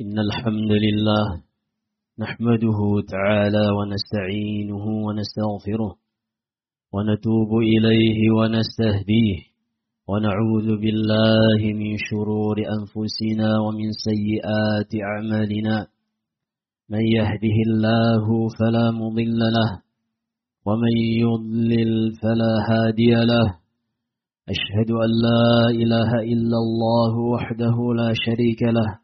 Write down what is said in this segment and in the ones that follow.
إن الحمد لله نحمده تعالى ونستعينه ونستغفره ونتوب إليه ونستهديه ونعوذ بالله من شرور أنفسنا ومن سيئات أعمالنا من يهده الله فلا مضل له ومن يضلل فلا هادي له أشهد أن لا إله إلا الله وحده لا شريك له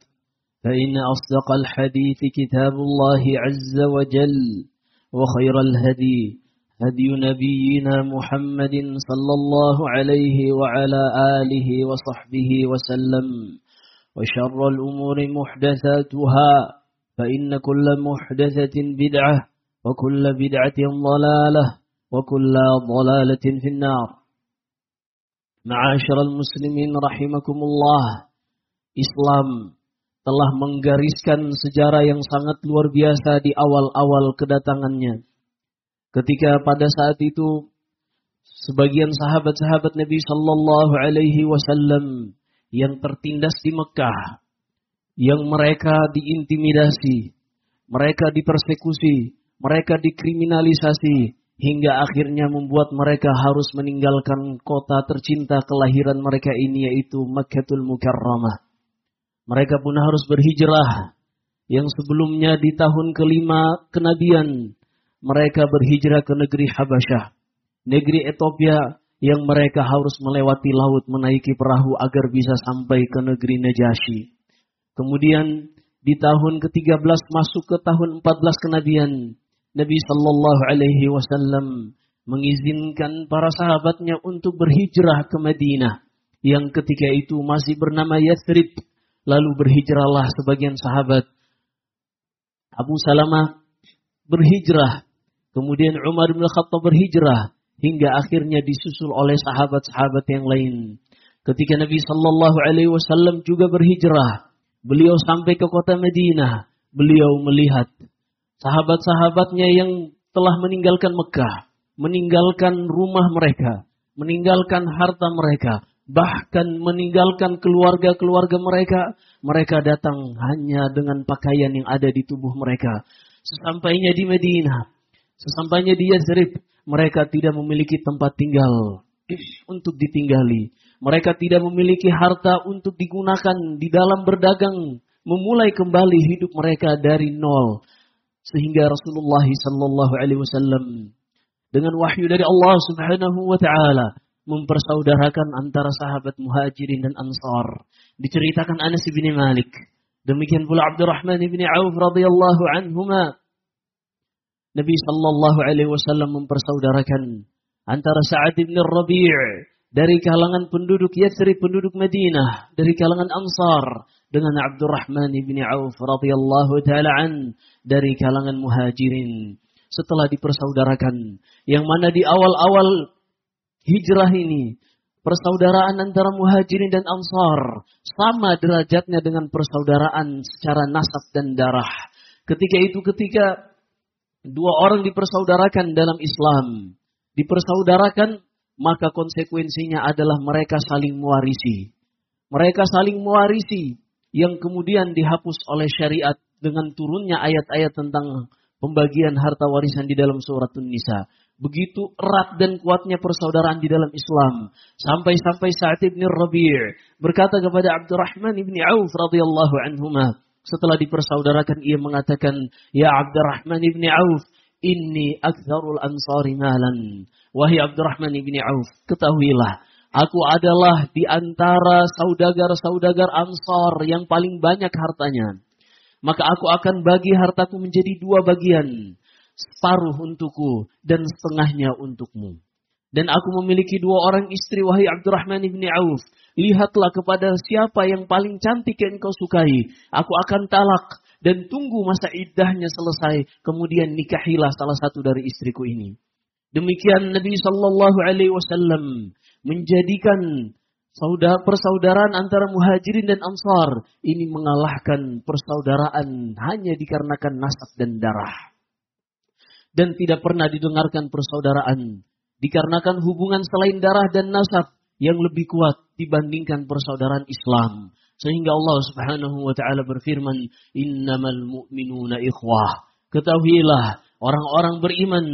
فإن أصدق الحديث كتاب الله عز وجل وخير الهدي هدي نبينا محمد صلى الله عليه وعلى آله وصحبه وسلم وشر الأمور محدثاتها فإن كل محدثة بدعة وكل بدعة ضلالة وكل ضلالة في النار. معاشر المسلمين رحمكم الله Islam telah menggariskan sejarah yang sangat luar biasa di awal-awal kedatangannya. Ketika pada saat itu sebagian sahabat-sahabat Nabi Shallallahu Alaihi Wasallam yang tertindas di Mekah, yang mereka diintimidasi, mereka dipersekusi, mereka dikriminalisasi, hingga akhirnya membuat mereka harus meninggalkan kota tercinta kelahiran mereka ini yaitu Makkahul Mukarramah. Mereka pun harus berhijrah. Yang sebelumnya di tahun kelima kenabian, mereka berhijrah ke negeri Habasyah. Negeri Ethiopia yang mereka harus melewati laut menaiki perahu agar bisa sampai ke negeri Najasyi. Kemudian di tahun ke-13 masuk ke tahun 14 kenabian, Nabi Shallallahu Alaihi Wasallam mengizinkan para sahabatnya untuk berhijrah ke Madinah yang ketika itu masih bernama Yathrib Lalu berhijrahlah sebagian sahabat. Abu Salamah berhijrah. Kemudian Umar bin Khattab berhijrah. Hingga akhirnya disusul oleh sahabat-sahabat yang lain. Ketika Nabi Sallallahu Alaihi Wasallam juga berhijrah. Beliau sampai ke kota Madinah. Beliau melihat sahabat-sahabatnya yang telah meninggalkan Mekah. Meninggalkan rumah mereka. Meninggalkan harta mereka bahkan meninggalkan keluarga-keluarga mereka, mereka datang hanya dengan pakaian yang ada di tubuh mereka. Sesampainya di Madinah, sesampainya di Yazrib, mereka tidak memiliki tempat tinggal untuk ditinggali. Mereka tidak memiliki harta untuk digunakan di dalam berdagang, memulai kembali hidup mereka dari nol. Sehingga Rasulullah sallallahu alaihi wasallam dengan wahyu dari Allah Subhanahu wa taala mempersaudarakan antara sahabat muhajirin dan ansar. Diceritakan Anas bin Malik. Demikian pula Abdurrahman bin Auf radhiyallahu anhuma. Nabi sallallahu alaihi wasallam mempersaudarakan antara Sa'ad bin Rabi' dari kalangan penduduk Yathrib, penduduk Madinah, dari kalangan Ansar dengan Abdurrahman bin Auf radhiyallahu taala an dari kalangan Muhajirin. Setelah dipersaudarakan, yang mana di awal-awal hijrah ini, persaudaraan antara muhajirin dan ansar, sama derajatnya dengan persaudaraan secara nasab dan darah. Ketika itu ketika dua orang dipersaudarakan dalam Islam, dipersaudarakan, maka konsekuensinya adalah mereka saling mewarisi. Mereka saling mewarisi yang kemudian dihapus oleh syariat dengan turunnya ayat-ayat tentang pembagian harta warisan di dalam surat An-Nisa. Begitu erat dan kuatnya persaudaraan di dalam Islam. Sampai-sampai saat Ibn Rabi' berkata kepada Abdurrahman Ibn Auf radhiyallahu anhuma, Setelah dipersaudarakan ia mengatakan, Ya Abdurrahman ibni Auf, Inni aktsarul ansari malan. Wahai Abdurrahman ibni Auf, ketahuilah, aku adalah di antara saudagar-saudagar Ansar yang paling banyak hartanya. Maka aku akan bagi hartaku menjadi dua bagian. Separuh untukku dan setengahnya untukmu. Dan aku memiliki dua orang istri, wahai Abdurrahman ibni Auf. Lihatlah kepada siapa yang paling cantik yang kau sukai. Aku akan talak dan tunggu masa iddahnya selesai, kemudian nikahilah salah satu dari istriku ini. Demikian Nabi Shallallahu Alaihi Wasallam menjadikan saudara persaudaraan antara muhajirin dan ansar ini mengalahkan persaudaraan hanya dikarenakan nasab dan darah. Dan tidak pernah didengarkan persaudaraan dikarenakan hubungan selain darah dan nasab yang lebih kuat dibandingkan persaudaraan Islam. Sehingga Allah Subhanahu wa taala berfirman, "Innamal mu'minuna ikhwah." Ketahuilah, orang-orang beriman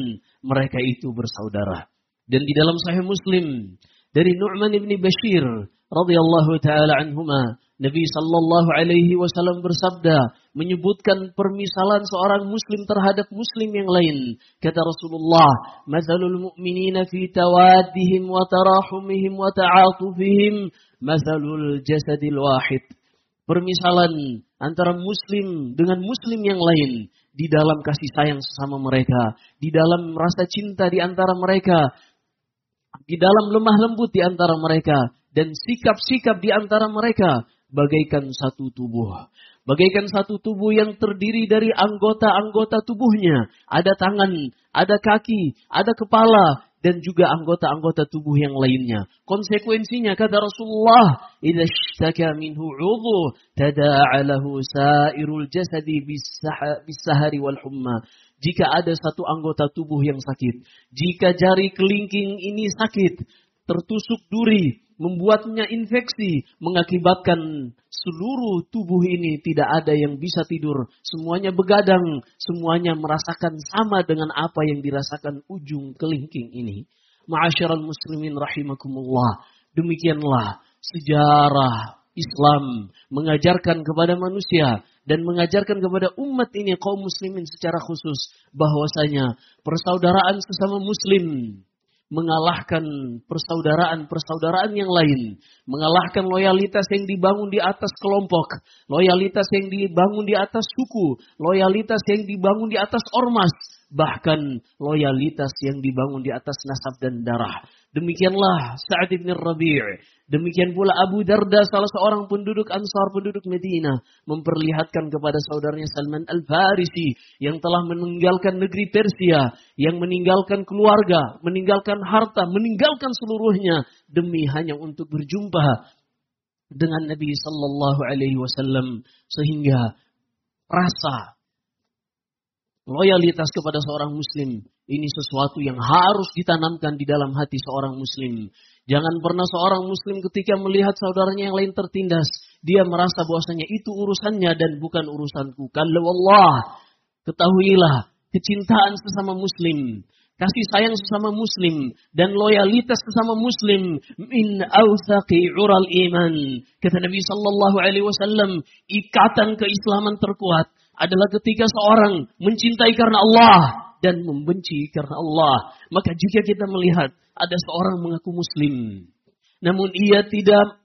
mereka itu bersaudara. Dan di dalam Sahih Muslim dari Nu'man bin Bashir radhiyallahu taala anhuma, Nabi sallallahu alaihi wasallam bersabda menyebutkan permisalan seorang muslim terhadap muslim yang lain. Kata Rasulullah, "Matsalul mu'minina fi tawaddihim wa tarahumihim wa ta'atufihim Masalul jasadil wahid. Permisalan antara muslim dengan muslim yang lain di dalam kasih sayang sesama mereka, di dalam rasa cinta di antara mereka, di dalam lemah lembut di antara mereka, dan sikap-sikap di antara mereka bagaikan satu tubuh. Bagaikan satu tubuh yang terdiri dari anggota-anggota tubuhnya. Ada tangan, ada kaki, ada kepala, dan juga anggota-anggota tubuh yang lainnya. Konsekuensinya kata Rasulullah, "Idza ishtaka minhu 'udhu tada'a lahu sa'irul jasadi bis-sahari wal humma." Jika ada satu anggota tubuh yang sakit, jika jari kelingking ini sakit, tertusuk duri, membuatnya infeksi, mengakibatkan seluruh tubuh ini tidak ada yang bisa tidur. Semuanya begadang, semuanya merasakan sama dengan apa yang dirasakan ujung kelingking ini. Ma'asyiral muslimin rahimakumullah. Demikianlah sejarah Islam mengajarkan kepada manusia dan mengajarkan kepada umat ini kaum muslimin secara khusus bahwasanya persaudaraan sesama muslim mengalahkan persaudaraan-persaudaraan yang lain, mengalahkan loyalitas yang dibangun di atas kelompok, loyalitas yang dibangun di atas suku, loyalitas yang dibangun di atas ormas, bahkan loyalitas yang dibangun di atas nasab dan darah. Demikianlah Sa'ad bin Rabi' Demikian pula Abu Darda, salah seorang penduduk Ansar, penduduk Medina, memperlihatkan kepada saudaranya Salman Al-Farisi yang telah meninggalkan negeri Persia, yang meninggalkan keluarga, meninggalkan harta, meninggalkan seluruhnya demi hanya untuk berjumpa dengan Nabi Sallallahu Alaihi Wasallam sehingga rasa loyalitas kepada seorang Muslim ini sesuatu yang harus ditanamkan di dalam hati seorang Muslim. Jangan pernah seorang muslim ketika melihat saudaranya yang lain tertindas, dia merasa bahwasanya itu urusannya dan bukan urusanku. Kalau Allah, ketahuilah kecintaan sesama muslim, kasih sayang sesama muslim dan loyalitas sesama muslim min awthaqi ural iman. Kata Nabi sallallahu alaihi wasallam, ikatan keislaman terkuat adalah ketika seorang mencintai karena Allah dan membenci karena Allah. Maka jika kita melihat ada seorang mengaku muslim, namun ia tidak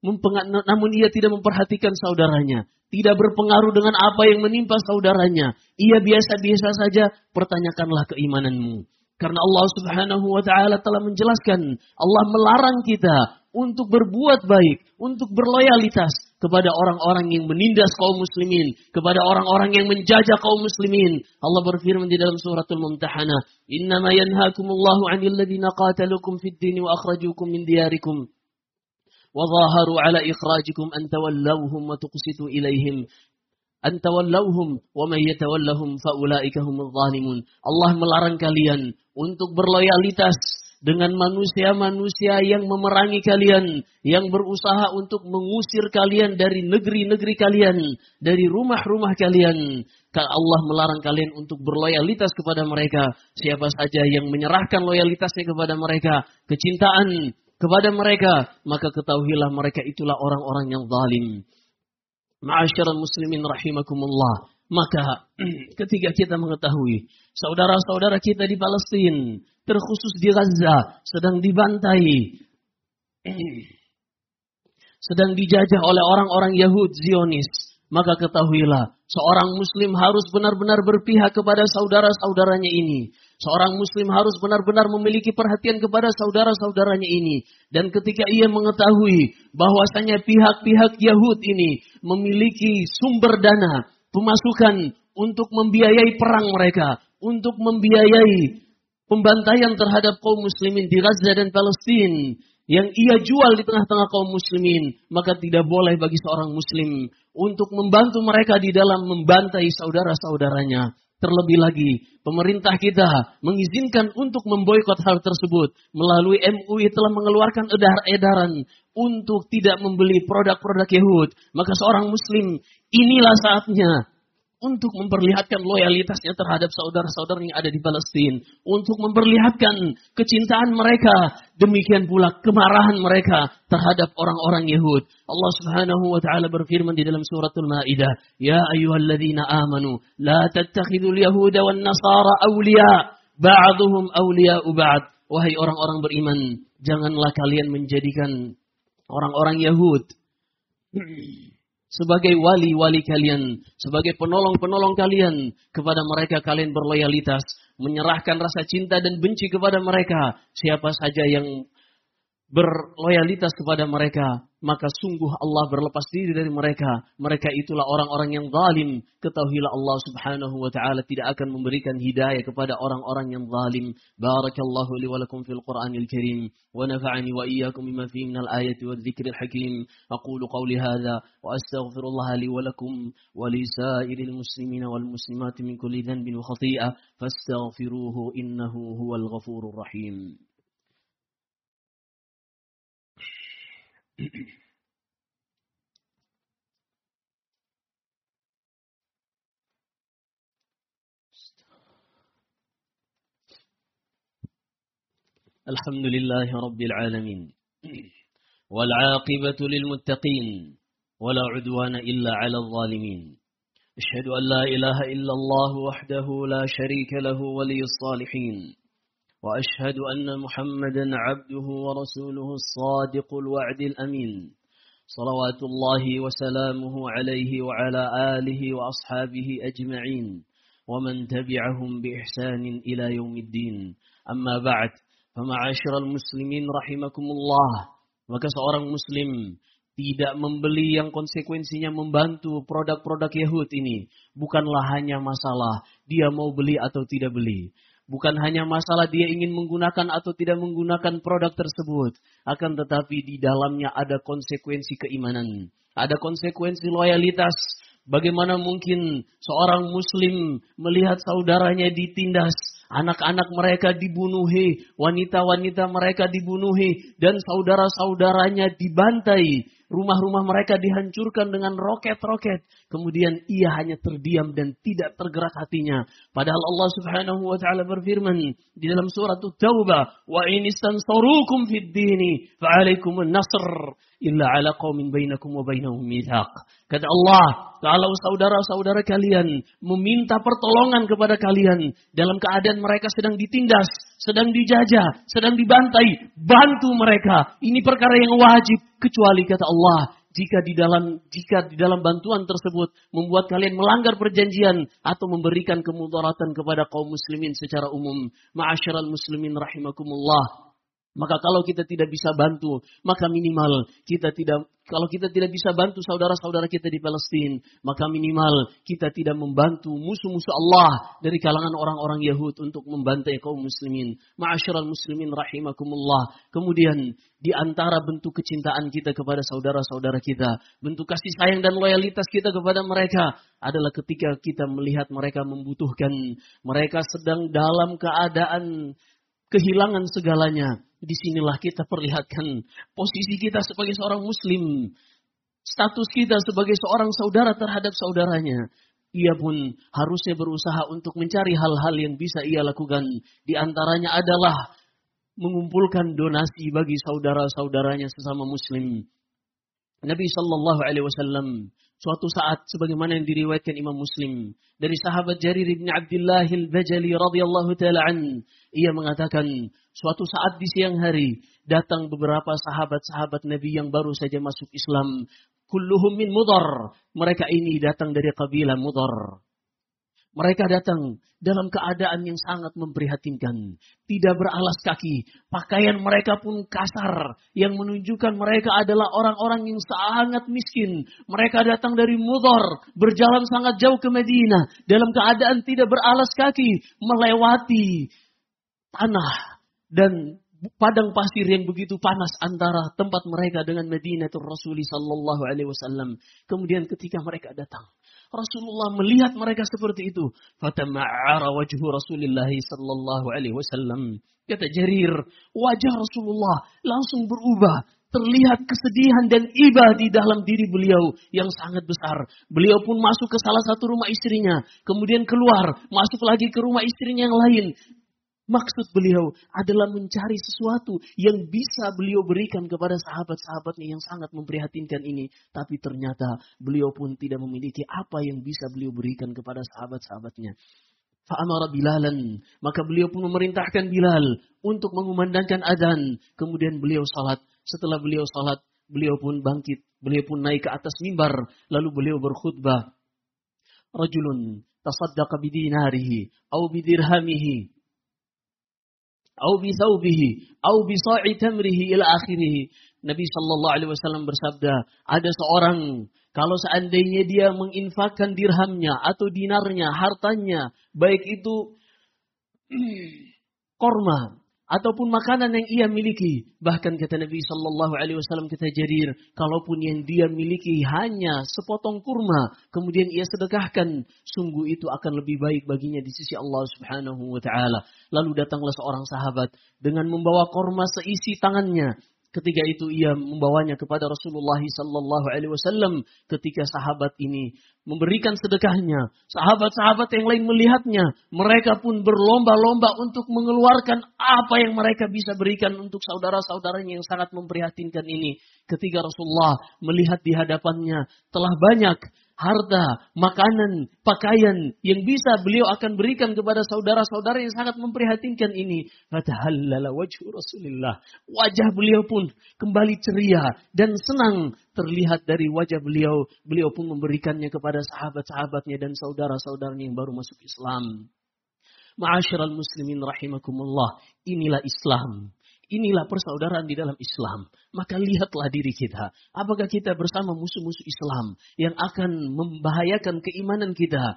namun ia tidak memperhatikan saudaranya, tidak berpengaruh dengan apa yang menimpa saudaranya. Ia biasa-biasa saja, pertanyakanlah keimananmu. Karena Allah Subhanahu wa taala telah menjelaskan, Allah melarang kita untuk berbuat baik, untuk berloyalitas kepada orang-orang yang menindas kaum muslimin, kepada orang-orang yang menjajah kaum muslimin. Allah berfirman di dalam suratul Mumtahanah, "Innama yanhaakumullahu 'anil ladzina qataluukum fid din wa akhrajukum min diyarikum wa dhaharu 'ala ikhrajikum an tawallawhum wa tuqsitu ilaihim." Allah melarang kalian untuk berloyalitas dengan manusia-manusia yang memerangi kalian, yang berusaha untuk mengusir kalian dari negeri-negeri kalian, dari rumah-rumah kalian. Allah melarang kalian untuk berloyalitas kepada mereka. Siapa saja yang menyerahkan loyalitasnya kepada mereka, kecintaan kepada mereka, maka ketahuilah mereka itulah orang-orang yang zalim. Ma'asyiral muslimin rahimakumullah. Maka ketika kita mengetahui saudara-saudara kita di Palestina, terkhusus di Gaza, sedang dibantai, sedang dijajah oleh orang-orang Yahud Zionis, maka ketahuilah seorang muslim harus benar-benar berpihak kepada saudara-saudaranya ini. Seorang muslim harus benar-benar memiliki perhatian kepada saudara-saudaranya ini. Dan ketika ia mengetahui bahwasanya pihak-pihak Yahud ini memiliki sumber dana, pemasukan untuk membiayai perang mereka, untuk membiayai pembantaian terhadap kaum muslimin di Gaza dan Palestina yang ia jual di tengah-tengah kaum muslimin, maka tidak boleh bagi seorang muslim untuk membantu mereka di dalam membantai saudara-saudaranya. Terlebih lagi, pemerintah kita mengizinkan untuk memboikot hal tersebut melalui MUI telah mengeluarkan edar-edaran untuk tidak membeli produk-produk Yahud. Maka seorang muslim inilah saatnya untuk memperlihatkan loyalitasnya terhadap saudara-saudara yang ada di Palestina, untuk memperlihatkan kecintaan mereka, demikian pula kemarahan mereka terhadap orang-orang Yahud. Allah Subhanahu wa taala berfirman di dalam suratul Maidah, "Ya ayyuhalladzina amanu, la tattakhidul yahuda wan nasara awliya, ba'dhum awliya'u ba'd." Wahai orang-orang beriman, janganlah kalian menjadikan orang-orang Yahud sebagai wali-wali kalian, sebagai penolong-penolong kalian, kepada mereka kalian berloyalitas, menyerahkan rasa cinta dan benci kepada mereka. Siapa saja yang berloyalitas kepada mereka, maka sungguh Allah berlepas diri dari mereka. Mereka itulah orang-orang yang zalim. Ketahuilah Allah Subhanahu wa taala tidak akan memberikan hidayah kepada orang-orang yang zalim. Barakallahu li wa lakum fil Qur'anil Karim wa nafa'ani wa iyyakum bima fihi minal ayati wadh dzikril hakim. Aqulu qawli hadha wa astaghfirullah li wa lakum wa li sa'iril muslimina wal muslimati min kulli dhanbin wa khati'ah fastaghfiruhu innahu huwal ghafurur rahim. الحمد لله رب العالمين والعاقبة للمتقين ولا عدوان إلا على الظالمين. أشهد أن لا إله إلا الله وحده لا شريك له ولي الصالحين. وأشهد أن محمدا عبده ورسوله الصادق الوعد الأمين. صلوات الله وسلامه عليه وعلى آله وأصحابه أجمعين. ومن تبعهم بإحسان إلى يوم الدين. أما بعد فمعاشر المسلمين رحمكم الله. Maka seorang tidak membeli yang konsekuensinya membantu produk-produk Yahud ini. Bukanlah hanya masalah dia mau beli atau tidak beli. Bukan hanya masalah dia ingin menggunakan atau tidak menggunakan produk tersebut. Akan tetapi di dalamnya ada konsekuensi keimanan. Ada konsekuensi loyalitas. Bagaimana mungkin seorang muslim melihat saudaranya ditindas. Anak-anak mereka dibunuhi. Wanita-wanita mereka dibunuhi. Dan saudara-saudaranya dibantai rumah-rumah mereka dihancurkan dengan roket-roket. Kemudian ia hanya terdiam dan tidak tergerak hatinya. Padahal Allah Subhanahu wa taala berfirman di dalam surat Taubah, "Wa in istansarukum fid dini fa'alaikumun nasr illa ala qaumin bainakum wa bainahum mithaq." Kata Allah, kalau saudara-saudara kalian meminta pertolongan kepada kalian dalam keadaan mereka sedang ditindas, sedang dijajah, sedang dibantai, bantu mereka. Ini perkara yang wajib kecuali kata Allah jika di dalam jika di dalam bantuan tersebut membuat kalian melanggar perjanjian atau memberikan kemudaratan kepada kaum muslimin secara umum. Ma'asyiral muslimin rahimakumullah. Maka kalau kita tidak bisa bantu, maka minimal kita tidak kalau kita tidak bisa bantu saudara-saudara kita di Palestina, maka minimal kita tidak membantu musuh-musuh Allah dari kalangan orang-orang Yahud untuk membantai kaum muslimin. Ma'asyiral muslimin rahimakumullah. Kemudian di antara bentuk kecintaan kita kepada saudara-saudara kita, bentuk kasih sayang dan loyalitas kita kepada mereka adalah ketika kita melihat mereka membutuhkan, mereka sedang dalam keadaan kehilangan segalanya di sinilah kita perlihatkan posisi kita sebagai seorang muslim. Status kita sebagai seorang saudara terhadap saudaranya. Ia pun harusnya berusaha untuk mencari hal-hal yang bisa ia lakukan. Di antaranya adalah mengumpulkan donasi bagi saudara-saudaranya sesama muslim. Nabi Shallallahu Alaihi Wasallam Suatu saat sebagaimana yang diriwayatkan Imam Muslim dari sahabat Jarir bin Abdullah al-Bajali radhiyallahu taala an, ia mengatakan suatu saat di siang hari datang beberapa sahabat-sahabat Nabi yang baru saja masuk Islam. Kulluhum min Mudar. Mereka ini datang dari kabilah Mudar. Mereka datang dalam keadaan yang sangat memprihatinkan. Tidak beralas kaki. Pakaian mereka pun kasar. Yang menunjukkan mereka adalah orang-orang yang sangat miskin. Mereka datang dari Mudar. Berjalan sangat jauh ke Medina. Dalam keadaan tidak beralas kaki. Melewati tanah. Dan padang pasir yang begitu panas antara tempat mereka dengan Madinatul Rasul sallallahu alaihi wasallam. Kemudian ketika mereka datang, Rasulullah melihat mereka seperti itu. Fatama'ara wajhu Rasulullah sallallahu alaihi wasallam. Kata Jarir, wajah Rasulullah langsung berubah. Terlihat kesedihan dan iba di dalam diri beliau yang sangat besar. Beliau pun masuk ke salah satu rumah istrinya. Kemudian keluar, masuk lagi ke rumah istrinya yang lain. Maksud beliau adalah mencari sesuatu yang bisa beliau berikan kepada sahabat-sahabatnya yang sangat memprihatinkan ini. Tapi ternyata beliau pun tidak memiliki apa yang bisa beliau berikan kepada sahabat-sahabatnya. Fa'amara Bilalan. Maka beliau pun memerintahkan Bilal untuk mengumandangkan adzan. Kemudian beliau salat. Setelah beliau salat, beliau pun bangkit. Beliau pun naik ke atas mimbar. Lalu beliau berkhutbah. Rajulun tasaddaqa bidinarihi. Au bidirhamihi au bi thawbihi au bi tamrihi ila akhirih. Nabi sallallahu alaihi wasallam bersabda, ada seorang kalau seandainya dia menginfakkan dirhamnya atau dinarnya, hartanya, baik itu korma ataupun makanan yang ia miliki. Bahkan kata Nabi Shallallahu Alaihi Wasallam kita Jarir, kalaupun yang dia miliki hanya sepotong kurma, kemudian ia sedekahkan, sungguh itu akan lebih baik baginya di sisi Allah Subhanahu Wa Taala. Lalu datanglah seorang sahabat dengan membawa korma seisi tangannya. Ketika itu ia membawanya kepada Rasulullah Sallallahu Alaihi Wasallam. Ketika sahabat ini memberikan sedekahnya, sahabat-sahabat yang lain melihatnya, mereka pun berlomba-lomba untuk mengeluarkan apa yang mereka bisa berikan untuk saudara-saudaranya yang sangat memprihatinkan ini. Ketika Rasulullah melihat di hadapannya telah banyak harta, makanan, pakaian yang bisa beliau akan berikan kepada saudara-saudara yang sangat memprihatinkan ini. Fatahallala wajhu. Wajah beliau pun kembali ceria dan senang terlihat dari wajah beliau. Beliau pun memberikannya kepada sahabat-sahabatnya dan saudara-saudaranya yang baru masuk Islam. Ma'asyiral muslimin rahimakumullah. Inilah Islam. Inilah persaudaraan di dalam Islam. Maka lihatlah diri kita. Apakah kita bersama musuh-musuh Islam yang akan membahayakan keimanan kita.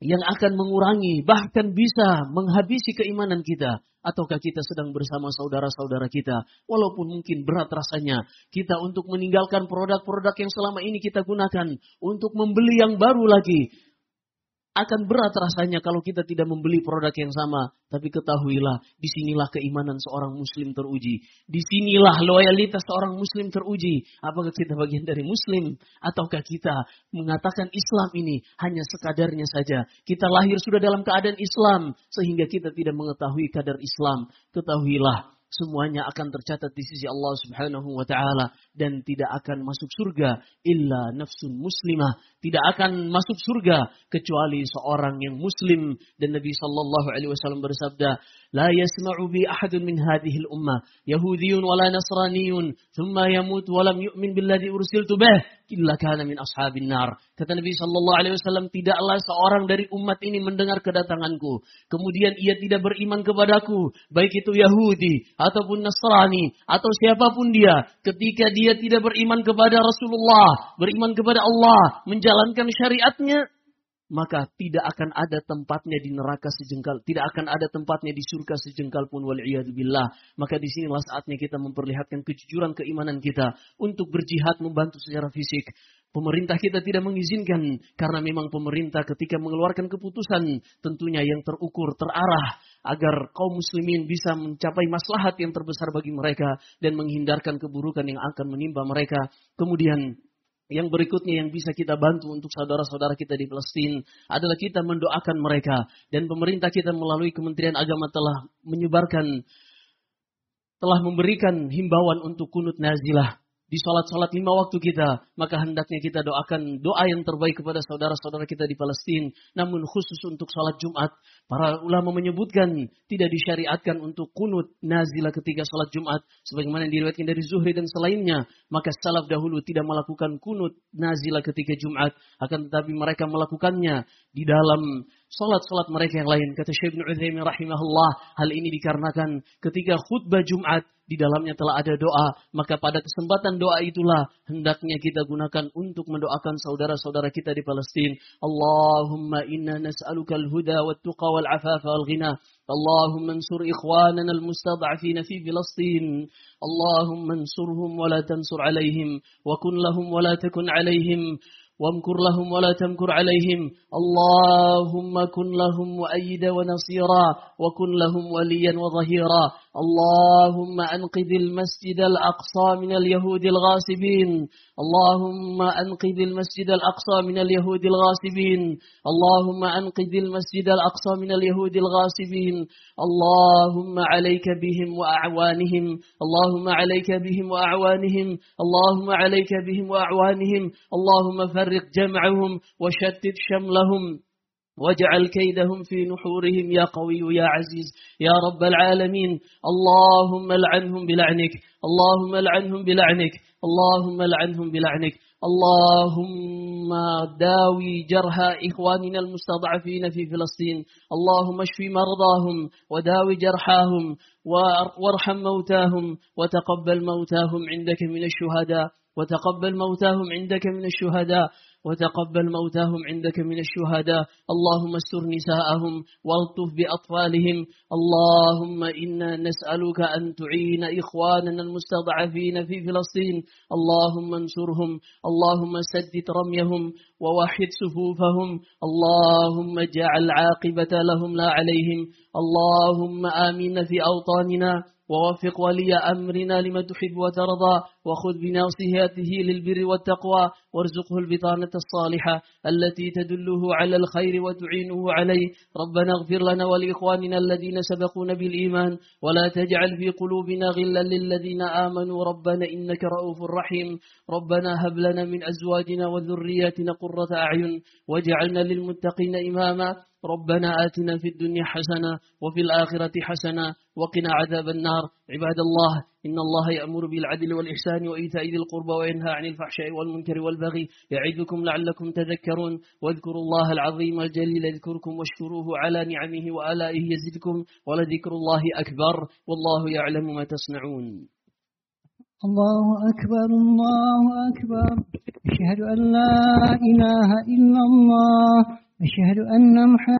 Yang akan mengurangi, bahkan bisa menghabisi keimanan kita. Ataukah kita sedang bersama saudara-saudara kita. Walaupun mungkin berat rasanya. Kita untuk meninggalkan produk-produk yang selama ini kita gunakan. Untuk membeli yang baru lagi akan berat rasanya kalau kita tidak membeli produk yang sama. Tapi ketahuilah, di sinilah keimanan seorang muslim teruji. Di sinilah loyalitas seorang muslim teruji. Apakah kita bagian dari muslim? Ataukah kita mengatakan Islam ini hanya sekadarnya saja. Kita lahir sudah dalam keadaan Islam. Sehingga kita tidak mengetahui kadar Islam. Ketahuilah, semuanya akan tercatat di sisi Allah Subhanahu wa taala dan tidak akan masuk surga illa nafsun muslimah, tidak akan masuk surga kecuali seorang yang muslim. Dan Nabi sallallahu alaihi wasallam bersabda, "La yasma'u bi ahadun min hadhihi al-umma yahudiyyun wala nasraniyyun, thumma yamut wa lam yu'min billadhi ursiltu bih, illa kana min ashabin nar." Kata Nabi sallallahu alaihi wasallam, "Tidaklah seorang dari umat ini mendengar kedatanganku, kemudian ia tidak beriman kepadaku, baik itu Yahudi ataupun Nasrani atau siapa pun dia ketika dia tidak beriman kepada Rasulullah beriman kepada Allah menjalankan syariatnya maka tidak akan ada tempatnya di neraka sejengkal, tidak akan ada tempatnya di surga sejengkal pun billah. Maka di sinilah saatnya kita memperlihatkan kejujuran keimanan kita untuk berjihad membantu secara fisik. Pemerintah kita tidak mengizinkan karena memang pemerintah ketika mengeluarkan keputusan tentunya yang terukur, terarah agar kaum muslimin bisa mencapai maslahat yang terbesar bagi mereka dan menghindarkan keburukan yang akan menimpa mereka. Kemudian yang berikutnya yang bisa kita bantu untuk saudara-saudara kita di Palestina adalah kita mendoakan mereka dan pemerintah kita melalui Kementerian Agama telah menyebarkan telah memberikan himbauan untuk kunut nazilah di sholat-sholat lima waktu kita, maka hendaknya kita doakan doa yang terbaik kepada saudara-saudara kita di Palestina. Namun khusus untuk sholat Jumat, para ulama menyebutkan tidak disyariatkan untuk kunut nazilah ketika sholat Jumat. Sebagaimana yang diriwayatkan dari Zuhri dan selainnya. Maka salaf dahulu tidak melakukan kunut nazilah ketika Jumat. Akan tetapi mereka melakukannya di dalam salat-salat mereka yang lain. Kata Syekh Ibn Uthaymin rahimahullah, hal ini dikarenakan ketika khutbah Jumat di dalamnya telah ada doa, maka pada kesempatan doa itulah hendaknya kita gunakan untuk mendoakan saudara-saudara kita di Palestina. Allahumma inna nas'aluka al-huda wa tuqa wal-afafa wal-ghina. اللهم انصر إخواننا المستضعفين في فلسطين اللهم انصرهم ولا تنصر عليهم وكن لهم ولا تكن عليهم وامكر لهم ولا تمكر عليهم. اللهم كن لهم مؤيدا ونصيرا وكن لهم وليا وظهيرا. اللهم أنقذ المسجد الأقصى من اليهود الغاصبين. اللهم أنقذ المسجد الأقصى من اليهود الغاصبين. اللهم أنقذ المسجد الأقصى من اليهود الغاصبين. اللهم عليك بهم وأعوانهم. اللهم عليك بهم وأعوانهم. اللهم عليك بهم وأعوانهم. اللهم فرق جمعهم وشتت شملهم. واجعل كيدهم في نحورهم يا قوي يا عزيز يا رب العالمين. اللهم لعنهم بلعنك اللهم لعنهم بلعنك اللهم لعنهم بلعنك. اللهم داوي جرح إخواننا المستضعفين في فلسطين. اللهم اشف مرضاهم وداوي جرحاهم وارحم موتاهم وتقبل موتاهم عندك من الشهداء. وتقبل موتاهم عندك من الشهداء وتقبل موتاهم عندك من الشهداء. اللهم استر نساءهم والطف بأطفالهم. اللهم إنا نسألك أن تعين إخواننا المستضعفين في فلسطين. اللهم انصرهم. اللهم سدد رميهم ووحد صفوفهم. اللهم اجعل عاقبة لهم لا عليهم. اللهم آمين في أوطاننا. ووفق ولي أمرنا لما تحب وترضى وخذ بناصيته للبر والتقوى وارزقه البطانة الصالحة التي تدله على الخير وتعينه عليه. ربنا اغفر لنا ولإخواننا الذين سبقونا بالإيمان ولا تجعل في قلوبنا غلا للذين آمنوا. ربنا إنك رؤوف رحيم. ربنا هب لنا من أزواجنا وذرياتنا قرة أعين واجعلنا للمتقين إماما. ربنا آتنا في الدنيا حسنة وفي الآخرة حسنة وقنا عذاب النار. عباد الله إن الله يأمر بالعدل والإحسان وإيتاء ذي القربى وينهى عن الفحشاء والمنكر والبغي يعظكم لعلكم تذكرون. واذكروا الله العظيم الجليل يذكركم واشكروه على نعمه وآلائه يزدكم ولذكر الله أكبر. والله يعلم ما تصنعون. الله أكبر الله أكبر. أشهد أن لا إله إلا الله. أشهد أن محمد